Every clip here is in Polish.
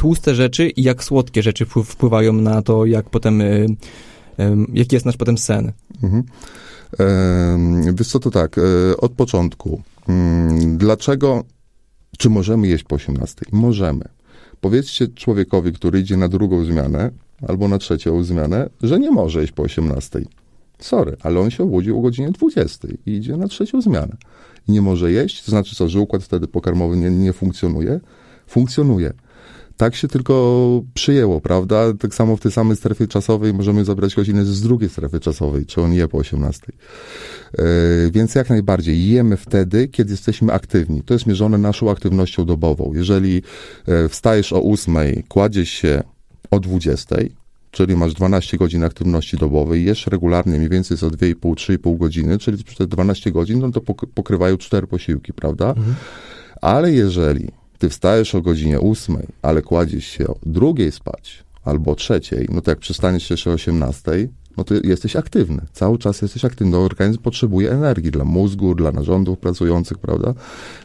tłuste rzeczy i jak słodkie rzeczy wpływają na to, jak potem, y, jaki jest nasz potem sen. Mhm. Wiesz co, to tak, e, od początku. Mm, dlaczego, czy możemy jeść po 18? Możemy. Powiedzcie człowiekowi, który idzie na drugą zmianę albo na trzecią zmianę, że nie może jeść po 18. Sorry, ale on się obudził o godzinie 20 i idzie na trzecią zmianę. I nie może jeść, to znaczy co, że układ wtedy pokarmowy nie, nie funkcjonuje? Funkcjonuje. Tak się tylko przyjęło, prawda? Tak samo w tej samej strefie czasowej możemy zabrać godzinę z drugiej strefy czasowej, czy on je po 18. Yy, e, więc jak najbardziej jemy wtedy, kiedy jesteśmy aktywni. To jest mierzone naszą aktywnością dobową. Jeżeli yy, wstajesz o 8, kładziesz się o 20, czyli masz 12 godzin aktywności dobowej, jesz regularnie mniej więcej co 2,5-3,5 godziny, czyli te 12 godzin, no to pokrywają 4 posiłki, prawda? Mhm. Ale jeżeli ty wstajesz o godzinie 8, ale kładziesz się o drugiej spać, albo o trzeciej, no to jak przestaniesz jeszcze o 18, no to jesteś aktywny. Cały czas jesteś aktywny. Organizm potrzebuje energii dla mózgu, dla narządów pracujących, prawda?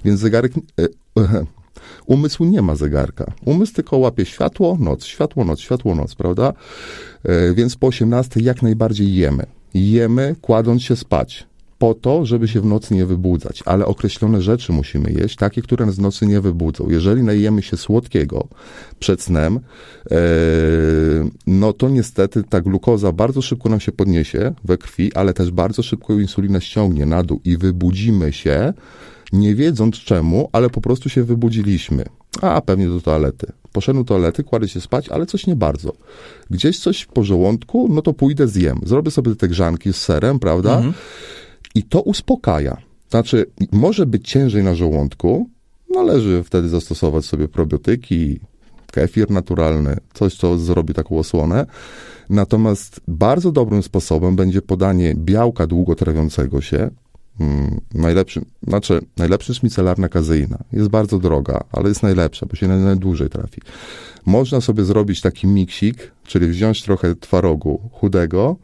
Więc zegarek... E, Umysł nie ma zegarka. Umysł tylko łapie światło, noc, światło, noc, światło, noc, prawda? E, więc po 18 jak najbardziej jemy. Jemy, kładąc się spać po to, żeby się w nocy nie wybudzać, ale określone rzeczy musimy jeść, takie, które nas w nocy nie wybudzą. Jeżeli najemy się słodkiego przed snem, e, no to niestety ta glukoza bardzo szybko nam się podniesie we krwi, ale też bardzo szybko insulina ściągnie na dół i wybudzimy się, nie wiedząc czemu, ale po prostu się wybudziliśmy. A, pewnie do toalety. Poszedłem do toalety, kładę się spać, ale coś nie bardzo. Gdzieś coś po żołądku, no to pójdę zjem. Zrobię sobie te grzanki z serem, prawda? Mhm. I to uspokaja. Znaczy, może być ciężej na żołądku, należy wtedy zastosować sobie probiotyki, kefir naturalny, coś, co zrobi taką osłonę. Natomiast bardzo dobrym sposobem będzie podanie białka długotrawiącego się, Hmm, najlepszy, znaczy, najlepszy jest micelarna kazeina. Jest bardzo droga, ale jest najlepsza, bo się najdłużej trafi. Można sobie zrobić taki miksik, czyli wziąć trochę twarogu chudego,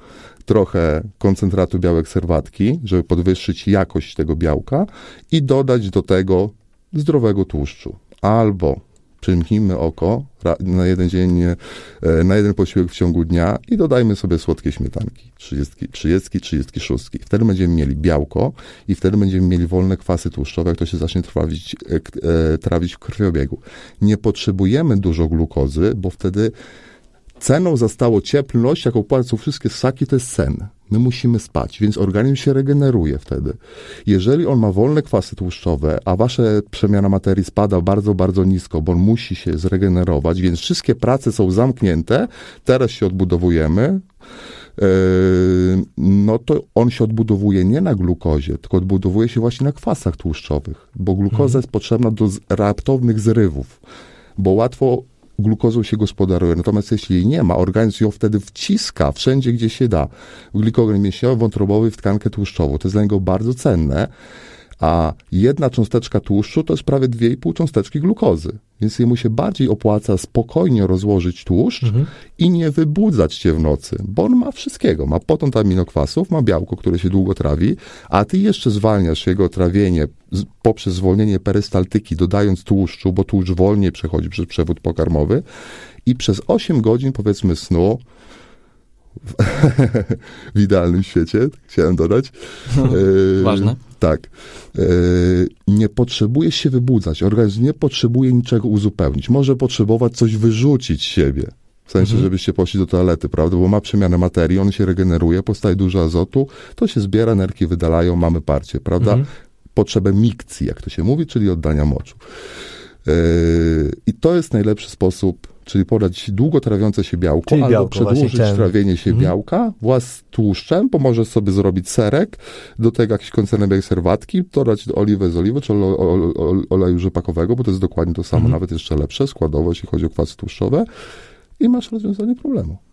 trochę koncentratu białek serwatki, żeby podwyższyć jakość tego białka i dodać do tego zdrowego tłuszczu. Albo przymknijmy oko na jeden dzień, e, na jeden posiłek w ciągu dnia i dodajmy sobie słodkie śmietanki, 30, 30, 36. Wtedy będziemy mieli białko i wtedy będziemy mieli wolne kwasy tłuszczowe, to się zacznie trawić, e, e, trawić w krwiobiegu. Nie potrzebujemy dużo glukozy, bo wtedy ceną za cieplność, jaką płacą wszystkie ssaki, to jest sen. My musimy spać, więc organizm się regeneruje wtedy. Jeżeli on ma wolne kwasy tłuszczowe, a wasza przemiana materii spada bardzo, bardzo nisko, bo on musi się zregenerować, więc wszystkie prace są zamknięte, teraz się odbudowujemy, yy, no to on się odbudowuje nie na glukozie, tylko odbudowuje się właśnie na kwasach tłuszczowych, bo glukoza mhm. jest potrzebna do raptownych zrywów, bo łatwo glukozą się gospodaruje. Natomiast jeśli jej nie ma, organizm ją wtedy wciska wszędzie, gdzie się da. Glikogen mięśniowy, wątrobowy w tkankę tłuszczową. To jest dla niego bardzo cenne a jedna cząsteczka tłuszczu to jest prawie 2,5 cząsteczki glukozy. Więc jemu się bardziej opłaca spokojnie rozłożyć tłuszcz mhm. i nie wybudzać cię w nocy, bo on ma wszystkiego. Ma potąd aminokwasów, ma białko, które się długo trawi, a ty jeszcze zwalniasz jego trawienie poprzez zwolnienie perystaltyki, dodając tłuszczu, bo tłuszcz wolniej przechodzi przez przewód pokarmowy i przez 8 godzin, powiedzmy, snu w, w idealnym świecie, chciałem dodać. No, ważne tak. E, nie potrzebuje się wybudzać. Organizm nie potrzebuje niczego uzupełnić. Może potrzebować coś wyrzucić z siebie. W sensie, mhm. żebyście poszli do toalety, prawda? Bo ma przemianę materii, on się regeneruje, powstaje dużo azotu, to się zbiera, nerki wydalają, mamy parcie, prawda? Mhm. Potrzebę mikcji, jak to się mówi, czyli oddania moczu. Yy, I to jest najlepszy sposób czyli podać długo trawiące się białko, czyli albo białko, przedłużyć trawienie się mhm. białka wraz z tłuszczem, pomoże sobie zrobić serek, do tego jakiś koncernek serwatki, dodać oliwę z oliwy, czy oleju rzepakowego, bo to jest dokładnie to samo, mhm. nawet jeszcze lepsze składowo, jeśli chodzi o kwasy tłuszczowe i masz rozwiązanie problemu.